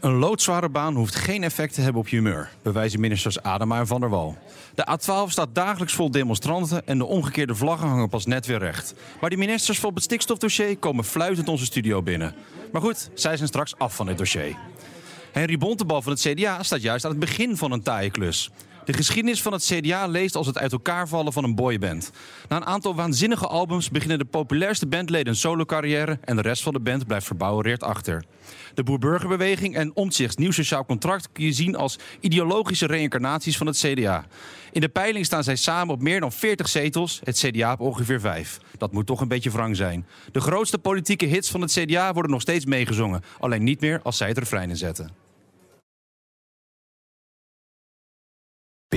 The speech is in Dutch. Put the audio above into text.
Een loodzware baan hoeft geen effect te hebben op je humeur, bewijzen ministers Adema en Van der Wal. De A12 staat dagelijks vol demonstranten en de omgekeerde vlaggen hangen pas net weer recht. Maar die ministers voor het stikstofdossier komen fluitend onze studio binnen. Maar goed, zij zijn straks af van het dossier. Henry Bontebal van het CDA staat juist aan het begin van een taaie klus. De geschiedenis van het CDA leest als het uit elkaar vallen van een boyband. Na een aantal waanzinnige albums beginnen de populairste bandleden een solo-carrière en de rest van de band blijft verbouwereerd achter. De Boerburgerbeweging en Omtzigts nieuw sociaal contract kun je zien als ideologische reïncarnaties van het CDA. In de peiling staan zij samen op meer dan 40 zetels, het CDA op ongeveer 5. Dat moet toch een beetje wrang zijn. De grootste politieke hits van het CDA worden nog steeds meegezongen, alleen niet meer als zij het refrein inzetten.